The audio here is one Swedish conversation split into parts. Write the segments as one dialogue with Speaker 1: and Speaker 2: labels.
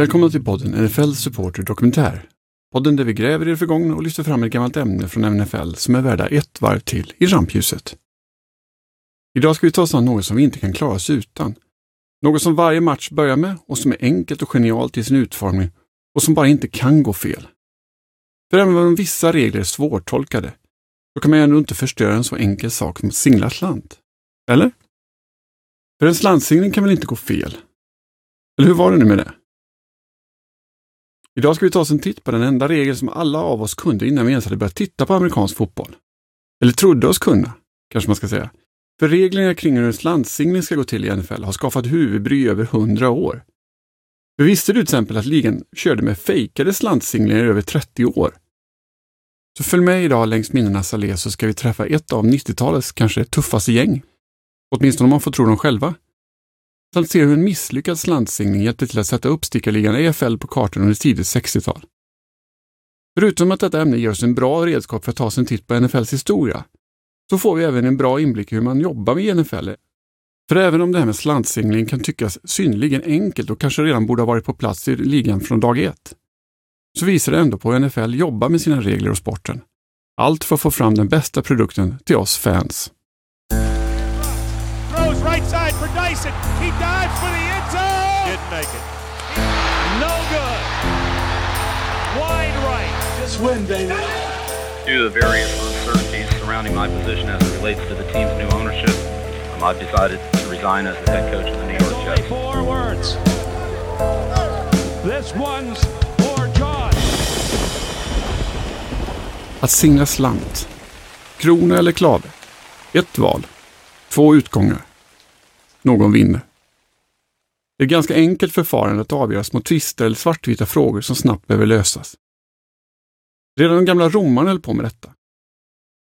Speaker 1: Välkomna till podden NFL Supporter Dokumentär. Podden där vi gräver i det förgångna och lyfter fram ett gammalt ämne från NFL som är värda ett varv till i rampljuset. Idag ska vi ta oss an något som vi inte kan klara oss utan. Något som varje match börjar med och som är enkelt och genialt i sin utformning och som bara inte kan gå fel. För även om vissa regler är svårtolkade, så kan man ändå inte förstöra en så enkel sak som att singla slant. Eller? För en slantsingling kan väl inte gå fel? Eller hur var det nu med det? Idag ska vi ta oss en titt på den enda regel som alla av oss kunde innan vi ens hade börjat titta på amerikansk fotboll. Eller trodde oss kunna, kanske man ska säga. För reglerna kring hur en slantsingling ska gå till i NFL har skapat huvudbry i över hundra år. För visste du till exempel att ligan körde med fejkade slantsinglingar i över 30 år? Så följ med idag längs minnenas allé så ska vi träffa ett av 90-talets kanske tuffaste gäng. Åtminstone om man får tro dem själva samt se hur en misslyckad slantsingling hjälpte till att sätta upp stickarligan EFL på kartan under tidigt 60-tal. Förutom att detta ämne ger oss en bra redskap för att ta oss en titt på NFLs historia, så får vi även en bra inblick i hur man jobbar med NFL. För även om det här med slantsingling kan tyckas synnerligen enkelt och kanske redan borde ha varit på plats i ligan från dag ett, så visar det ändå på hur NFL jobbar med sina regler och sporten. Allt för att få fram den bästa produkten till oss fans. Dyson. He dives for the end zone. Didn't make it. No good. Wide right. Just win, baby. Due to the various uncertainties surrounding my position as it relates to the team's new ownership, um, I've decided to resign as the head coach of the New York Jets. Four words. This one's for John. Att singla slant. Krona eller klave. Ett val. Två utgångar någon vinner. Det är ett ganska enkelt förfarande att avgöra små tvister eller svartvita frågor som snabbt behöver lösas. Redan de gamla romarna höll på med detta.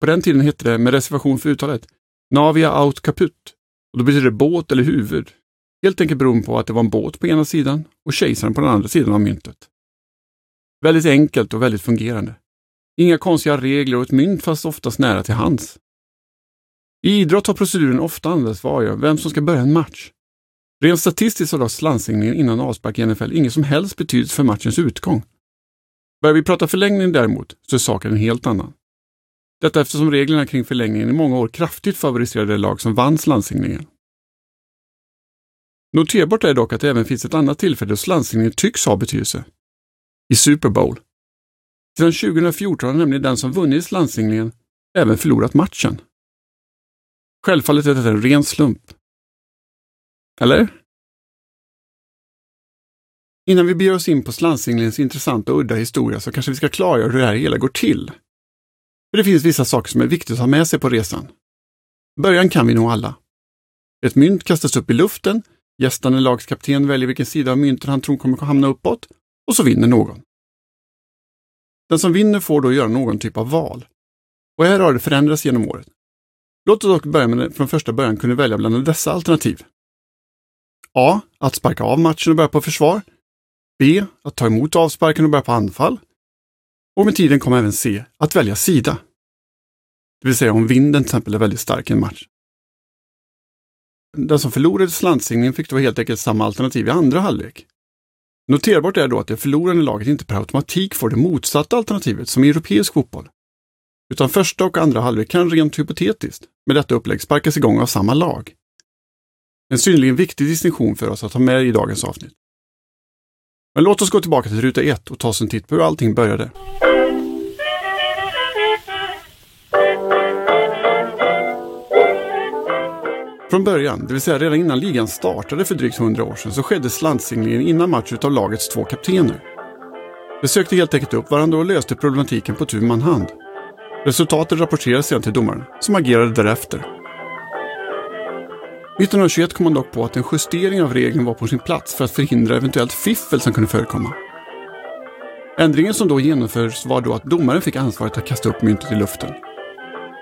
Speaker 1: På den tiden hette det, med reservation för uttalet, Navia aut caput och då betyder det båt eller huvud. Helt enkelt beroende på att det var en båt på ena sidan och kejsaren på den andra sidan av myntet. Väldigt enkelt och väldigt fungerande. Inga konstiga regler och ett mynt fanns oftast nära till hands. I idrott har proceduren ofta använts för att avgöra vem som ska börja en match. Rent statistiskt har dock slantsingningen innan avspark i NFL ingen som helst betydelse för matchens utgång. Börjar vi prata förlängning däremot så är saken en helt annan. Detta eftersom reglerna kring förlängningen i många år kraftigt favoriserade det lag som vann slantsingningen. Noterbart är dock att det även finns ett annat tillfälle då slantsingningen tycks ha betydelse. I Super Bowl. Sedan 2014 har nämligen den som vunnit slantsingningen även förlorat matchen. Självfallet är detta en ren slump. Eller? Innan vi beger oss in på slantsinglingens intressanta och udda historia så kanske vi ska klargöra hur det här hela går till. För det finns vissa saker som är viktigt att ha med sig på resan. Början kan vi nog alla. Ett mynt kastas upp i luften, gästande lagskapten väljer vilken sida av myntet han tror kommer hamna uppåt och så vinner någon. Den som vinner får då göra någon typ av val. Och här har det förändrats genom året. Låt oss dock börja med från första början kunde välja bland dessa alternativ. A. Att sparka av matchen och börja på försvar. B. Att ta emot avsparken och börja på anfall. Och med tiden kom även C. Att välja sida. Det vill säga om vinden till exempel är väldigt stark i en match. Den som förlorade slantsingningen fick då helt enkelt samma alternativ i andra halvlek. Noterbart är då att det förlorande laget inte per automatik får det motsatta alternativet som i europeisk fotboll. Utan första och andra halvlek kan rent hypotetiskt med detta upplägg sparkas igång av samma lag. En synnerligen viktig distinktion för oss att ha med i dagens avsnitt. Men låt oss gå tillbaka till ruta 1 och ta oss en titt på hur allting började. Från början, det vill säga redan innan ligan startade för drygt 100 år sedan, så skedde slantsinglingen innan match av lagets två kaptener. De sökte helt enkelt upp varandra och löste problematiken på tu man hand. Resultatet rapporterades sedan till domaren, som agerade därefter. 1921 kom man dock på att en justering av regeln var på sin plats för att förhindra eventuellt fiffel som kunde förekomma. Ändringen som då genomfördes var då att domaren fick ansvaret att kasta upp myntet i luften.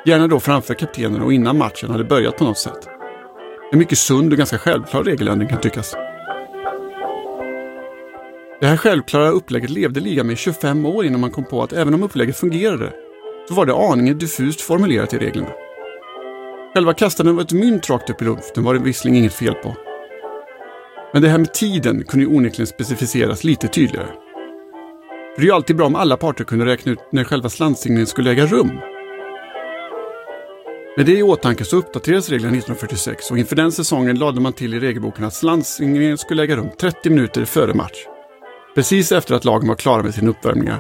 Speaker 1: Gärna då framför kaptenen och innan matchen hade börjat på något sätt. En mycket sund och ganska självklar regeländring kan tyckas. Det här självklara upplägget levde ligan med i 25 år innan man kom på att även om upplägget fungerade så var det aningen diffust formulerat i reglerna. Själva kastandet av ett mynt rakt upp i luften var det visserligen inget fel på. Men det här med tiden kunde ju onekligen specificeras lite tydligare. För det är ju alltid bra om alla parter kunde räkna ut när själva slantsingningen skulle äga rum. Med det i åtanke så uppdaterades reglerna 1946 och inför den säsongen lade man till i regelboken att slantsingningen skulle äga rum 30 minuter före match. Precis efter att lagen var klara med sina uppvärmningar.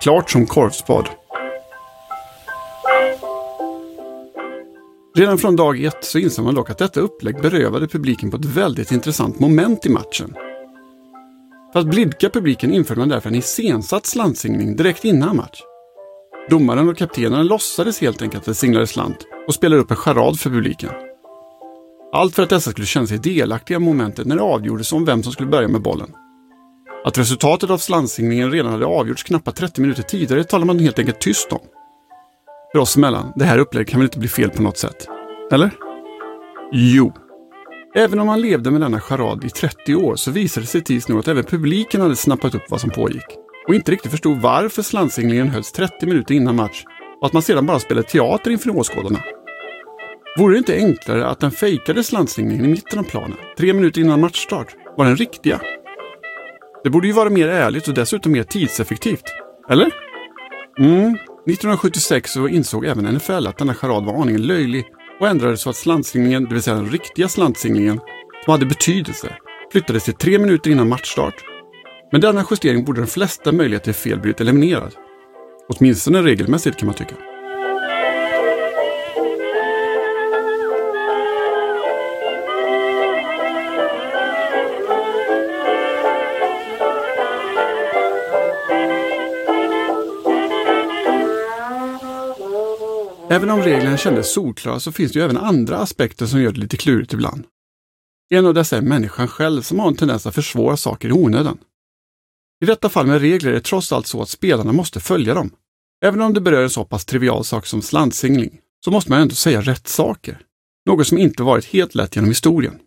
Speaker 1: Klart som korvspad. Redan från dag ett så inser man dock att detta upplägg berövade publiken på ett väldigt intressant moment i matchen. För att blidka publiken införde man därför en iscensatt slantsingning direkt innan match. Domaren och kaptenen låtsades helt enkelt att det singlade slant och spelade upp en charad för publiken. Allt för att dessa skulle känna sig delaktiga i momentet när det avgjordes om vem som skulle börja med bollen. Att resultatet av slantsinglingen redan hade avgjorts knappt 30 minuter tidigare talade man helt enkelt tyst om. För oss emellan, det här upplägget kan väl inte bli fel på något sätt? Eller? Jo. Även om man levde med denna charad i 30 år så visade det sig tids nog att även publiken hade snappat upp vad som pågick och inte riktigt förstod varför slantsinglingen hölls 30 minuter innan match och att man sedan bara spelade teater inför åskådarna. Vore det inte enklare att den fejkade slantsinglingen i mitten av planen, tre minuter innan matchstart, var den riktiga? Det borde ju vara mer ärligt och dessutom mer tidseffektivt. Eller? Mm, 1976 så insåg även NFL att denna charad var aningen löjlig och ändrade så att slantsinglingen, det vill säga den riktiga slantsinglingen, som hade betydelse, flyttades till tre minuter innan matchstart. Men denna justering borde de flesta möjligheter till fel blivit eliminerad. Åtminstone regelmässigt kan man tycka. Även om reglerna kändes solklara så finns det ju även andra aspekter som gör det lite klurigt ibland. En av dessa är människan själv som har en tendens att försvåra saker i onödan. I detta fall med regler är det trots allt så att spelarna måste följa dem. Även om det berör en så pass trivial sak som slantsingling så måste man ändå säga rätt saker. Något som inte varit helt lätt genom historien.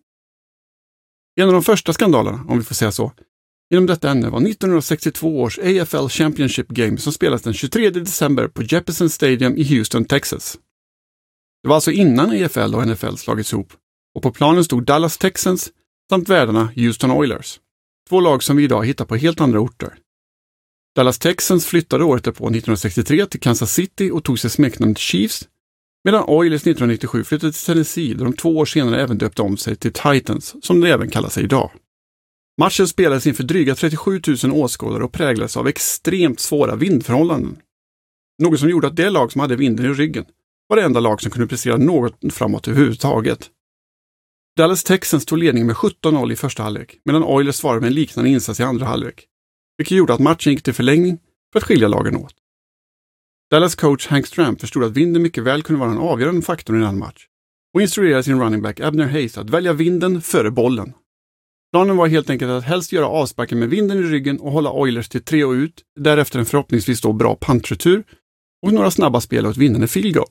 Speaker 1: En av de första skandalerna, om vi får säga så, inom detta ämne var 1962 års AFL Championship Game som spelades den 23 december på Jefferson Stadium i Houston, Texas. Det var alltså innan AFL och NFL slagits ihop och på planen stod Dallas Texans samt värdarna Houston Oilers. Två lag som vi idag hittar på helt andra orter. Dallas Texans flyttade året därpå 1963 till Kansas City och tog sig smeknamnet Chiefs, medan Oilers 1997 flyttade till Tennessee där de två år senare även döpte om sig till Titans, som de även kallar sig idag. Matchen spelades inför dryga 37 000 åskådare och präglades av extremt svåra vindförhållanden. Något som gjorde att det lag som hade vinden i ryggen var det enda lag som kunde prestera något framåt överhuvudtaget. Dallas Texans tog ledningen med 17-0 i första halvlek, medan Oilers svarade med en liknande insats i andra halvlek, vilket gjorde att matchen gick till förlängning för att skilja lagen åt. Dallas coach Hank Stram förstod att vinden mycket väl kunde vara en avgörande faktor i den match och instruerade sin running back Abner Hayes att välja vinden före bollen. Planen var helt enkelt att helst göra avsparken med vinden i ryggen och hålla Oilers till tre och ut, därefter en förhoppningsvis då bra pantretur och några snabba spel och ett vinnande field goal.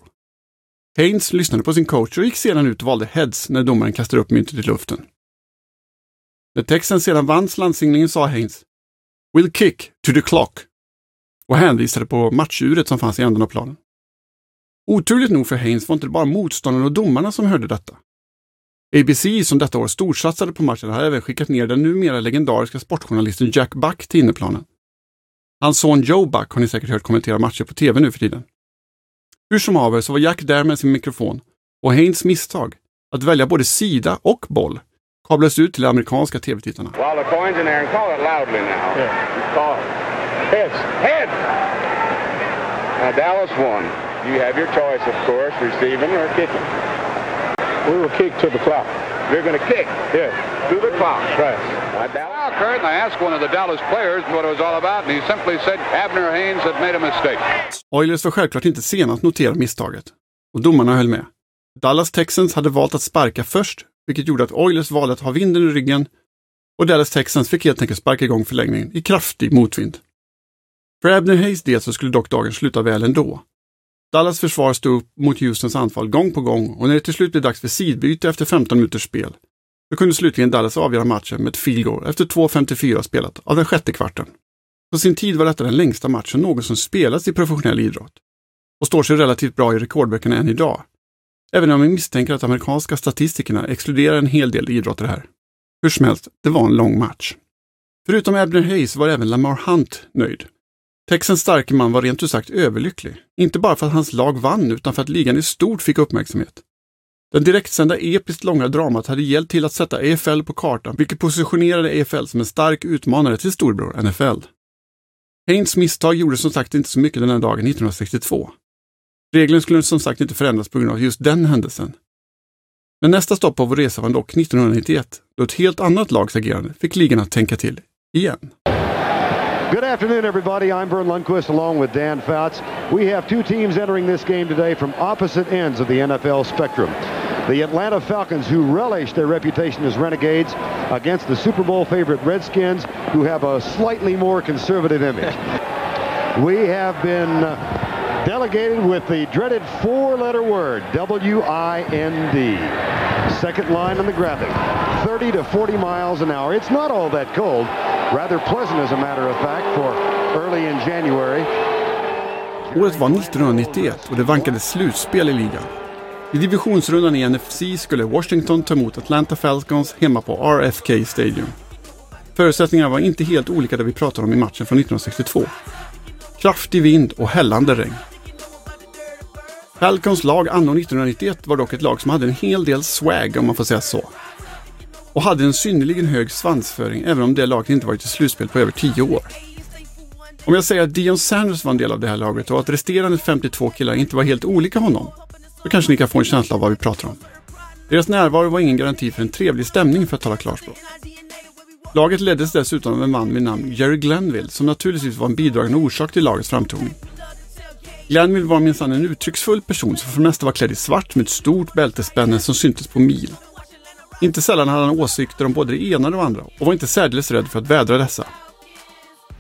Speaker 1: Haynes lyssnade på sin coach och gick sedan ut och valde heads när domaren kastade upp myntet i luften. När Texans sedan vann slantsinglingen sa Haynes ”We'll kick to the clock” och hänvisade på matchuret som fanns i änden av planen. Oturligt nog för Haynes var inte bara motståndarna och domarna som hörde detta. ABC, som detta år storsatsade på matchen, har även skickat ner den numera legendariska sportjournalisten Jack Buck till inneplanen. Hans son Joe Buck har ni säkert hört kommentera matcher på tv nu för tiden. Hur som haver så var Jack där med sin mikrofon och Haynes misstag, att välja både sida och boll, kablades ut till de amerikanska tv-tittarna.
Speaker 2: Dallas won. You have your choice, of course, receiving or kicking.
Speaker 3: We will kick to the clock.
Speaker 2: You're going to kick
Speaker 3: Yes.
Speaker 2: to the clock.
Speaker 3: Right.
Speaker 4: Well, Kurt, and I asked one of the Dallas players what it was all about, and he simply said Abner Haynes had made a mistake.
Speaker 1: Oilers var självklart inte sena att notera misstaget och domarna höll med. Dallas Texans hade valt att sparka först, vilket gjorde att Oilers valde att ha vinden i ryggen och Dallas Texans fick helt enkelt sparka igång förlängningen i kraftig motvind. För Abner Hayes del så skulle dock dagen sluta väl ändå. Dallas försvar stod upp mot Houstons anfall gång på gång och när det till slut blev dags för sidbyte efter 15 minuters spel, då kunde slutligen Dallas avgöra matchen med ett field goal efter 2.54 spelat av den sjätte kvarten. På sin tid var detta den längsta matchen någonsin spelats i professionell idrott och står sig relativt bra i rekordböckerna än idag. Även om jag misstänker att amerikanska statistikerna exkluderar en hel del idrotter här. Hur som helst, det var en lång match. Förutom Abner Hayes var även Lamar Hunt nöjd. Texans starke man var rent ut sagt överlycklig. Inte bara för att hans lag vann, utan för att ligan i stort fick uppmärksamhet. Den direktsända episkt långa dramat hade hjälpt till att sätta EFL på kartan, vilket positionerade EFL som en stark utmanare till storbror NFL. Haynes misstag gjorde som sagt inte så mycket den här dagen 1962. Regeln skulle som sagt inte förändras på grund av just den händelsen. Men nästa stopp på vår resa var dock 1991, då ett helt annat lags agerande fick ligan att tänka till igen.
Speaker 5: Good afternoon, everybody. I'm Vern Lundquist along with Dan Fouts. We have two teams entering this game today from opposite ends of the NFL spectrum. The Atlanta Falcons, who relish their reputation as renegades, against the Super Bowl favorite Redskins, who have a slightly more conservative image. we have been uh, delegated with the dreaded four-letter word, W-I-N-D. Second line on the graphic, 30 to 40 miles an hour. It's not all that cold, rather pleasant as a matter of fact for early in January.
Speaker 1: Året var 1991 och det vankades slutspel i ligan. I divisionsrundan i NFC skulle Washington ta emot Atlanta Falcons hemma på RFK Stadium. Förutsättningarna var inte helt olika det vi pratade om i matchen från 1962. Kraftig vind och hällande regn. Falcons lag anno 1991 var dock ett lag som hade en hel del swag om man får säga så. Och hade en synnerligen hög svansföring även om det laget inte varit i slutspel på över 10 år. Om jag säger att Dion Sanders var en del av det här laget och att resterande 52 killar inte var helt olika honom, då kanske ni kan få en känsla av vad vi pratar om. Deras närvaro var ingen garanti för en trevlig stämning för att tala klarspråk. Laget leddes dessutom av en man vid namn Jerry Glenville som naturligtvis var en bidragande orsak till lagets framtoning. Glenville var minsann en uttrycksfull person som för det mesta var klädd i svart med ett stort bältespänne som syntes på mil. Inte sällan hade han åsikter om både det ena och det andra och var inte särdeles rädd för att vädra dessa.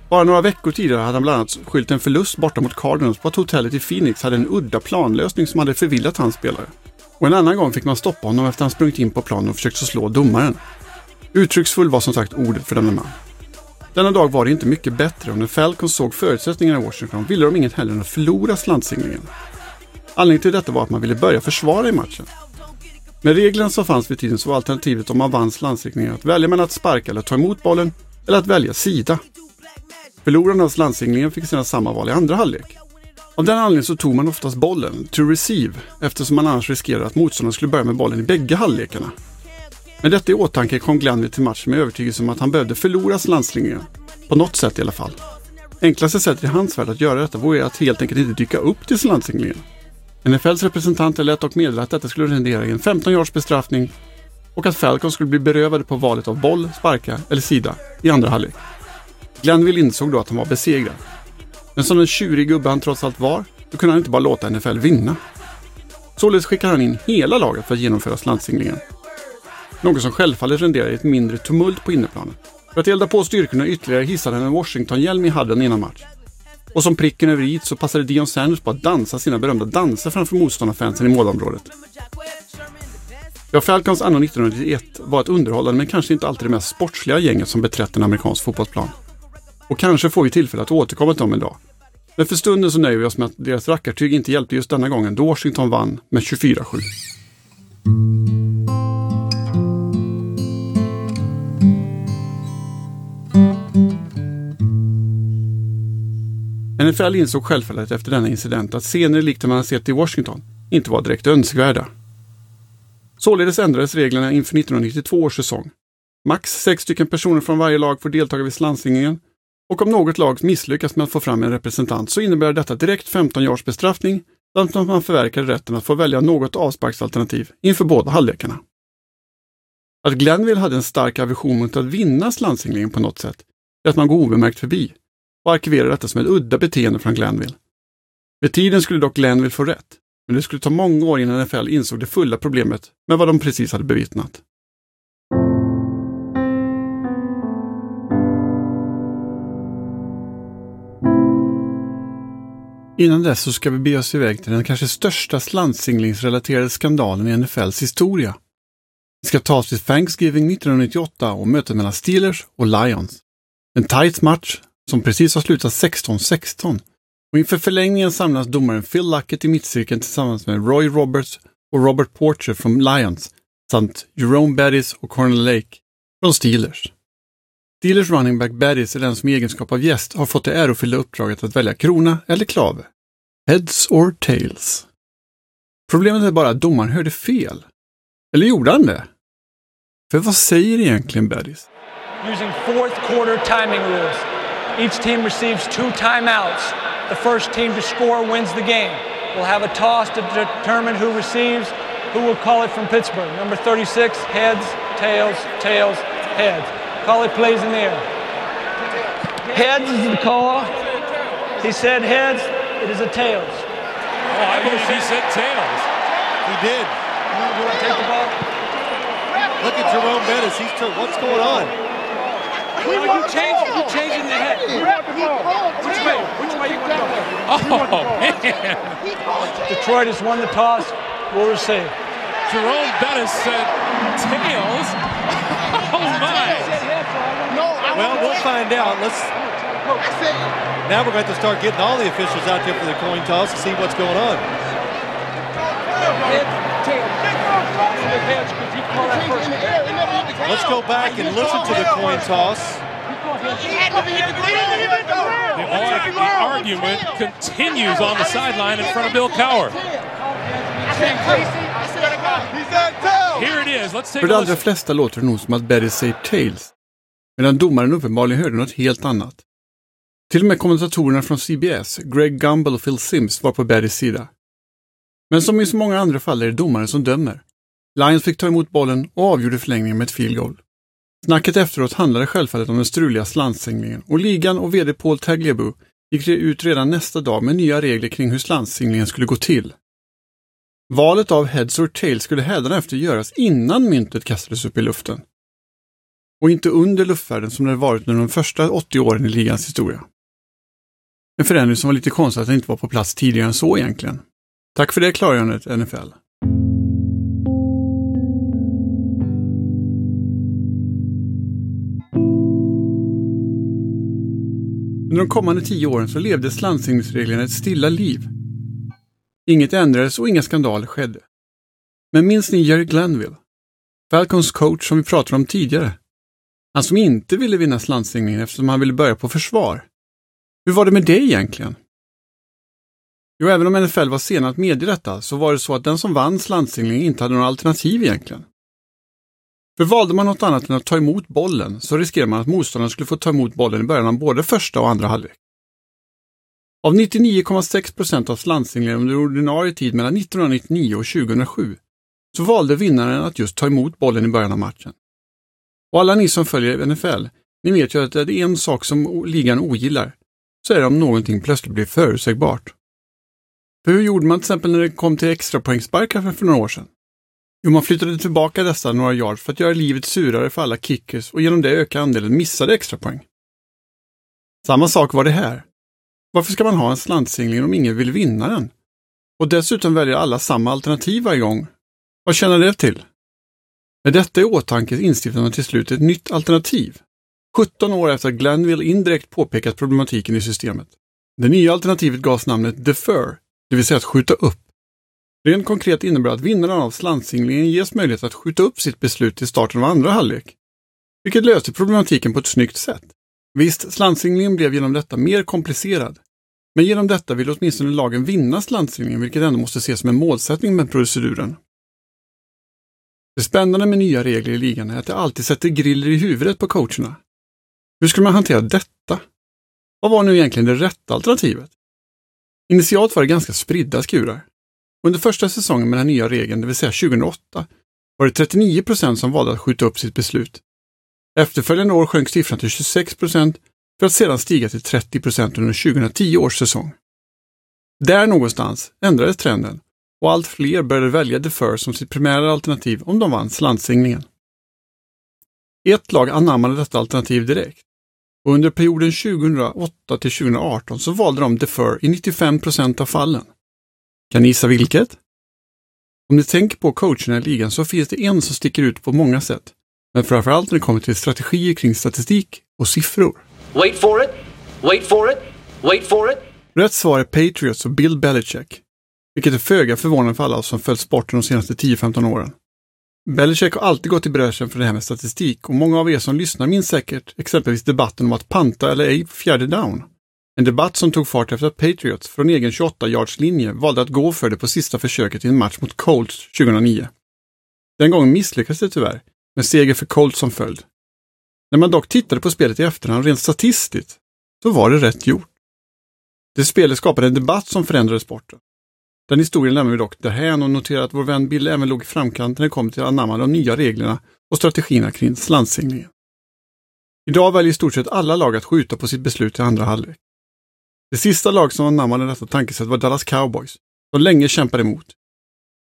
Speaker 1: Bara några veckor tidigare hade han bland annat skyllt en förlust borta mot Cardinals på att hotellet i Phoenix hade en udda planlösning som hade förvillat hans spelare. Och en annan gång fick man stoppa honom efter att han sprungit in på planen och försökt slå domaren. Uttrycksfull var som sagt ordet för denna man. Denna dag var det inte mycket bättre och när Falcons såg förutsättningarna i Washington ville de inget hellre än att förlora slantsinglingen. Anledningen till detta var att man ville börja försvara i matchen. Med reglerna som fanns vid tiden så var alternativet om man vann slantsinglingen att välja mellan att sparka eller ta emot bollen eller att välja sida. Förlorarna av slantsinglingen fick sedan samma val i andra halvlek. Av den anledningen så tog man oftast bollen, to receive, eftersom man annars riskerade att motståndaren skulle börja med bollen i bägge halvlekarna. Med detta i åtanke kom Glenville till matchen med övertygelse om att han behövde förlora slantslinjen. På något sätt i alla fall. Enklaste sättet i hans värld att göra detta vore att helt enkelt inte dyka upp till slantsinglingen. NFLs representanter lät dock meddela att detta skulle rendera i en 15 yards bestraffning och att Falcon skulle bli berövade på valet av boll, sparka eller sida i andra halvlek. Glenville insåg då att han var besegrad. Men som den tjurig gubbe han trots allt var, då kunde han inte bara låta NFL vinna. Således skickade han in hela laget för att genomföra slantsinglingen. Något som självfallet renderade i ett mindre tumult på inneplanen. För att elda på styrkorna ytterligare hissade han en Washington-hjälm i hadden innan match. Och som pricken över i så passade Dion Sanders på att dansa sina berömda danser framför motståndarfansen i målområdet. Ja, Falcons anno 1991 var ett underhållande men kanske inte alltid det mest sportsliga gänget som beträtt en amerikansk fotbollsplan. Och kanske får vi tillfälle att återkomma till dem en dag. Men för stunden så nöjer vi oss med att deras rackartyg inte hjälpte just denna gången då Washington vann med 24-7. NFL insåg självfallet efter denna incident att scener likt man sett i Washington inte var direkt önskvärda. Således ändrades reglerna inför 1992 års säsong. Max sex stycken personer från varje lag får delta vid slantsingningen och om något lag misslyckas med att få fram en representant så innebär detta direkt 15 yards bestraffning samt att man förverkar rätten att få välja något avsparksalternativ inför båda halvlekarna. Att Glenville hade en stark aversion mot att vinna slantsinglingen på något sätt är att man går obemärkt förbi och arkiverade detta som ett udda beteende från Glenville. Med tiden skulle dock Glenville få rätt, men det skulle ta många år innan NFL insåg det fulla problemet med vad de precis hade bevittnat. Innan dess så ska vi be oss iväg till den kanske största slantsinglingsrelaterade skandalen i NFLs historia. Vi ska ta oss till Thanksgiving 1998 och mötet mellan Steelers och Lions. En tight match som precis har slutat 16-16 och inför förlängningen samlas domaren Phil Luckett i mittcirkeln tillsammans med Roy Roberts och Robert Porcher från Lions samt Jerome Bettis och Cornel Lake Från Steelers. Steelers running back Bettis är den som i egenskap av gäst har fått det ärofyllda uppdraget att välja krona eller klave. Heads or tails. Problemet är bara att domaren hörde fel. Eller gjorde han det? För vad säger egentligen Bettis?
Speaker 6: using fourth quarter timing rules. Each team receives two timeouts. The first team to score wins the game. We'll have a toss to determine who receives. Who will call it from Pittsburgh? Number 36, heads, tails, tails, heads. Call it plays in the air. Heads is the call. He said heads. It is a tails.
Speaker 7: Oh, I believe he said tails.
Speaker 8: He did.
Speaker 6: You want to take the ball?
Speaker 8: Look at Jerome Bettis. He's tur- what's going on?
Speaker 6: Oh, you changing, you changing the head. Which way? Which way you want to go?
Speaker 7: Oh, man.
Speaker 6: Detroit has won the toss. We'll receive.
Speaker 7: Jerome Bettis said tails. Oh, my.
Speaker 8: Well, we'll find out. Let's. Now we're going to to start getting all the officials out there for the coin toss to see what's going on. Let's go back and listen to the coin toss.
Speaker 7: The, the argument continues on the sideline in front of Bill Cower. Here it is. Let's take
Speaker 1: För de allra flesta låter det nog som att Baddies säger tails. Medan domaren uppenbarligen hörde något helt annat. Till och med kommentatorerna från CBS, Greg Gumbel och Phil Sims, var på Baddies sida. Men som i så många andra fall är det domaren som dömer. Lions fick ta emot bollen och avgjorde förlängningen med ett field goal. Snacket efteråt handlade självfallet om den struliga slantsinglingen och ligan och VD Paul Tagliabue gick ut redan nästa dag med nya regler kring hur slantsinglingen skulle gå till. Valet av heads or tails skulle hädanefter göras innan myntet kastades upp i luften. Och inte under luftfärden som det varit under de första 80 åren i ligans historia. En förändring som var lite konstigt att den inte var på plats tidigare än så egentligen. Tack för det klargörandet NFL. Under de kommande tio åren så levde slantsinglingsreglerna ett stilla liv. Inget ändrades och inga skandaler skedde. Men minns ni Jerry Glanville? Falcons coach som vi pratade om tidigare. Han som inte ville vinna slantsinglingen eftersom han ville börja på försvar. Hur var det med det egentligen? Jo, även om NFL var sena att medge detta så var det så att den som vann slantsinglingen inte hade några alternativ egentligen. För valde man något annat än att ta emot bollen så riskerade man att motståndaren skulle få ta emot bollen i början av både första och andra halvlek. Av 99,6 procent av slantsinglingarna under ordinarie tid mellan 1999 och 2007 så valde vinnaren att just ta emot bollen i början av matchen. Och alla ni som följer NFL, ni vet ju att det är en sak som ligan ogillar, så är det om någonting plötsligt blir förutsägbart. För hur gjorde man till exempel när det kom till extra poängsparkar för några år sedan? Jo, man flyttade tillbaka dessa några yards för att göra livet surare för alla kickers och genom det öka andelen missade extra poäng. Samma sak var det här. Varför ska man ha en slantsingling om ingen vill vinna den? Och dessutom väljer alla samma alternativ varje gång. Vad tjänar det till? Med detta i åtanke instiftade man till slut ett nytt alternativ. 17 år efter att Glenville indirekt påpekat problematiken i systemet. Det nya alternativet gavs namnet defer, det vill säga att skjuta upp. Rent konkret innebär att vinnaren av slantsinglingen ges möjlighet att skjuta upp sitt beslut till starten av andra halvlek. Vilket löste problematiken på ett snyggt sätt. Visst, slantsinglingen blev genom detta mer komplicerad. Men genom detta vill åtminstone lagen vinna slantsinglingen, vilket ändå måste ses som en målsättning med proceduren. Det spännande med nya regler i ligan är att det alltid sätter griller i huvudet på coacherna. Hur skulle man hantera detta? Vad var nu egentligen det rätta alternativet? Initialt var det ganska spridda skurar. Under första säsongen med den nya regeln, det vill säga 2008, var det 39 procent som valde att skjuta upp sitt beslut. Efterföljande år sjönk siffran till 26 procent för att sedan stiga till 30 procent under 2010 års säsong. Där någonstans ändrades trenden och allt fler började välja defer som sitt primära alternativ om de vann slantsinglingen. Ett lag anammade detta alternativ direkt och under perioden 2008 till 2018 så valde de defer i 95 procent av fallen. Kan ni gissa vilket? Om ni tänker på coacherna i ligan så finns det en som sticker ut på många sätt. Men framförallt när det kommer till strategier kring statistik och siffror.
Speaker 9: Wait for it. Wait for it. Wait for it.
Speaker 1: Rätt svar är Patriots och Bill Belichick. Vilket är föga förvånande för alla som följt sporten de senaste 10-15 åren. Belichick har alltid gått i bräschen för det här med statistik och många av er som lyssnar minns säkert exempelvis debatten om att panta eller ej på fjärde down. En debatt som tog fart efter att Patriots från egen 28 yards linje valde att gå för det på sista försöket i en match mot Colts 2009. Den gången misslyckades det tyvärr, med seger för Colts som följd. När man dock tittade på spelet i efterhand rent statistiskt, så var det rätt gjort. Det spelet skapade en debatt som förändrade sporten. Den historien lämnar vi dock därhän och noterar att vår vän Bill även låg i framkant när det kom till att anamma de nya reglerna och strategierna kring slantsinglingen. Idag väljer i stort sett alla lag att skjuta på sitt beslut i andra halvlek. Det sista lag som anammade detta tankesätt var Dallas Cowboys, som länge kämpade emot.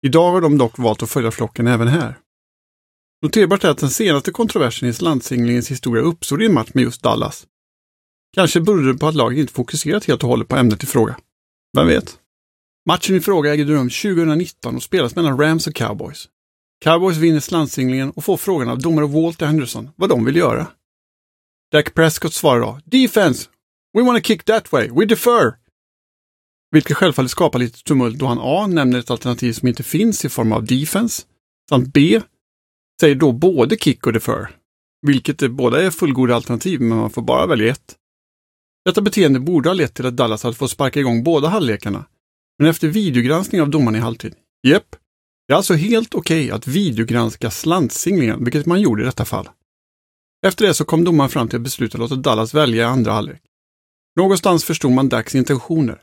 Speaker 1: Idag har de dock valt att följa flocken även här. Noterbart är att den senaste kontroversen i slantsinglingens historia uppstod i en match med just Dallas. Kanske berodde det på att laget inte fokuserat helt och hållet på ämnet i fråga. Vem vet? Matchen i fråga ägde rum 2019 och spelas mellan Rams och Cowboys. Cowboys vinner slantsinglingen och får frågan av domare Walter Henderson vad de vill göra. Dak Prescott svarar då “Defense! We wanna kick that way! We defer!” Vilket självfallet skapar lite tumult då han A. nämner ett alternativ som inte finns i form av defense, samt B. säger då både kick och defer. Vilket är, båda är fullgoda alternativ, men man får bara välja ett. Detta beteende borde ha lett till att Dallas hade fått sparka igång båda halvlekarna. Men efter videogranskning av domarna i halvtid, jepp, det är alltså helt okej okay att videogranska slantsinglingen, vilket man gjorde i detta fall. Efter det så kom domaren fram till att besluta att låta Dallas välja i andra halvlek. Någonstans förstod man Dacks intentioner,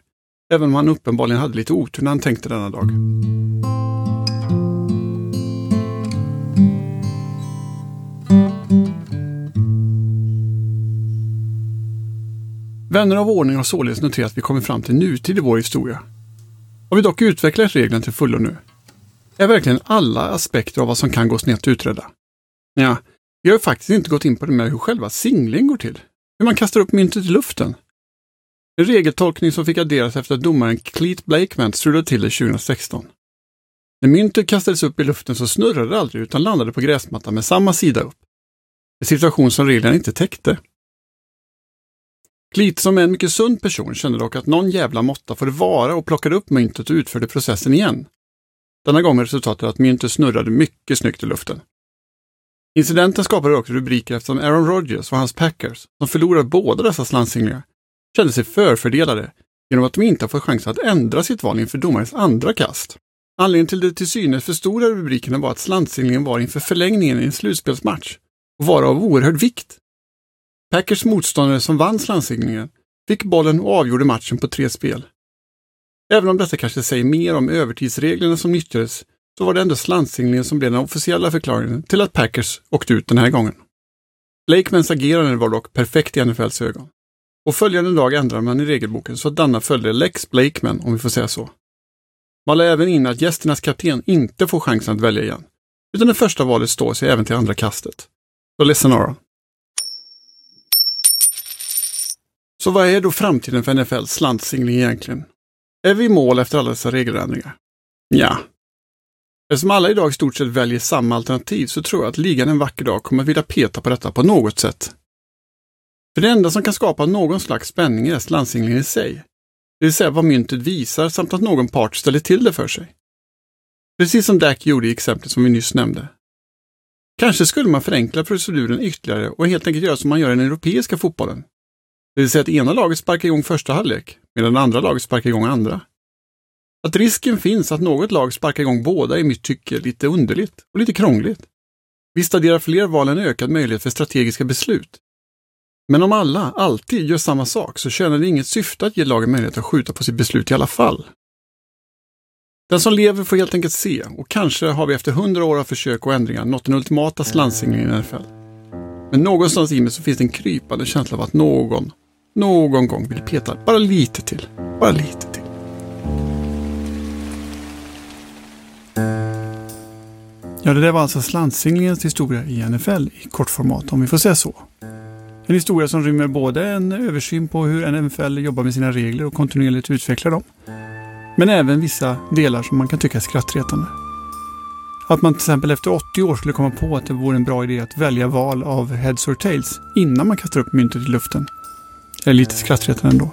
Speaker 1: även om han uppenbarligen hade lite otur när han tänkte denna dag. Vänner av ordning har således noterat att vi kommer fram till nutid i vår historia. Har vi dock utvecklat reglerna till fullo nu? Är verkligen alla aspekter av vad som kan gå snett utredda? Ja, vi har ju faktiskt inte gått in på det med hur själva singlingen går till. Hur man kastar upp myntet i luften. En regeltolkning som fick adderas efter att domaren Cleet Blakeman strulade till det 2016. När myntet kastades upp i luften så snurrade det aldrig utan landade på gräsmattan med samma sida upp. En situation som reglerna inte täckte. Klit som är en mycket sund person kände dock att någon jävla måtta får det vara och plockade upp myntet och utförde processen igen. Denna gång med resultatet att myntet snurrade mycket snyggt i luften. Incidenten skapade också rubriker eftersom Aaron Rodgers och hans Packers, som förlorade båda dessa slantsinglingar, kände sig förfördelade genom att de inte har fått chansen att ändra sitt val inför domarens andra kast. Anledningen till de till synes för stora rubrikerna var att slantsinglingen var inför förlängningen i en slutspelsmatch och var av oerhörd vikt. Packers motståndare som vann slantsinglingen fick bollen och avgjorde matchen på tre spel. Även om detta kanske säger mer om övertidsreglerna som nyttjades så var det ändå slantsinglingen som blev den officiella förklaringen till att Packers åkte ut den här gången. Blakemans agerande var dock perfekt i NFLs ögon. Och följande dag ändrade man i regelboken så att denna följde Lex Blakeman, om vi får säga så. Man lade även in att gästernas kapten inte får chansen att välja igen, utan det första valet står sig även till andra kastet. Så ledsen Aron. Så vad är då framtiden för NFLs slantsingling egentligen? Är vi i mål efter alla dessa regeländringar? Ja. Eftersom alla idag i stort sett väljer samma alternativ så tror jag att ligan en vacker dag kommer att vilja peta på detta på något sätt. För det enda som kan skapa någon slags spänning är slantsinglingen i sig. Det vill säga vad myntet visar samt att någon part ställer till det för sig. Precis som Dak gjorde i exemplet som vi nyss nämnde. Kanske skulle man förenkla proceduren ytterligare och helt enkelt göra som man gör i den europeiska fotbollen. Det vill säga att ena laget sparkar igång första halvlek, medan det andra laget sparkar igång andra. Att risken finns att något lag sparkar igång båda är i mitt tycke lite underligt och lite krångligt. Visst adderar fler val en ökad möjlighet för strategiska beslut. Men om alla alltid gör samma sak så tjänar det inget syfte att ge lagen möjlighet att skjuta på sitt beslut i alla fall. Den som lever får helt enkelt se och kanske har vi efter hundra år av försök och ändringar nått den ultimata slantsinglingen i NFL. Men någonstans i mig så finns det en krypande känsla av att någon, någon gång vill peta bara lite till. Bara lite till. Ja, det där var alltså slantsinglingens historia i NFL i kortformat, om vi får säga så. En historia som rymmer både en översyn på hur NFL jobbar med sina regler och kontinuerligt utvecklar dem. Men även vissa delar som man kan tycka är skrattretande. Att man till exempel efter 80 år skulle komma på att det vore en bra idé att välja val av heads or tails innan man kastar upp myntet i luften. Det är lite skrattretande ändå.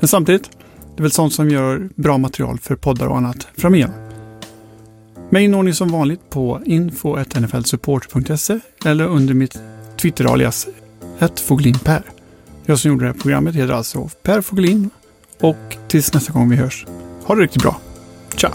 Speaker 1: Men samtidigt, det är väl sånt som gör bra material för poddar och annat framöver. Mig når ni som vanligt på info.nflsupport.se eller under mitt Twitter-alias @fogelinper. Jag som gjorde det här programmet heter alltså Per Fogelin och tills nästa gång vi hörs, ha det riktigt bra. Tja!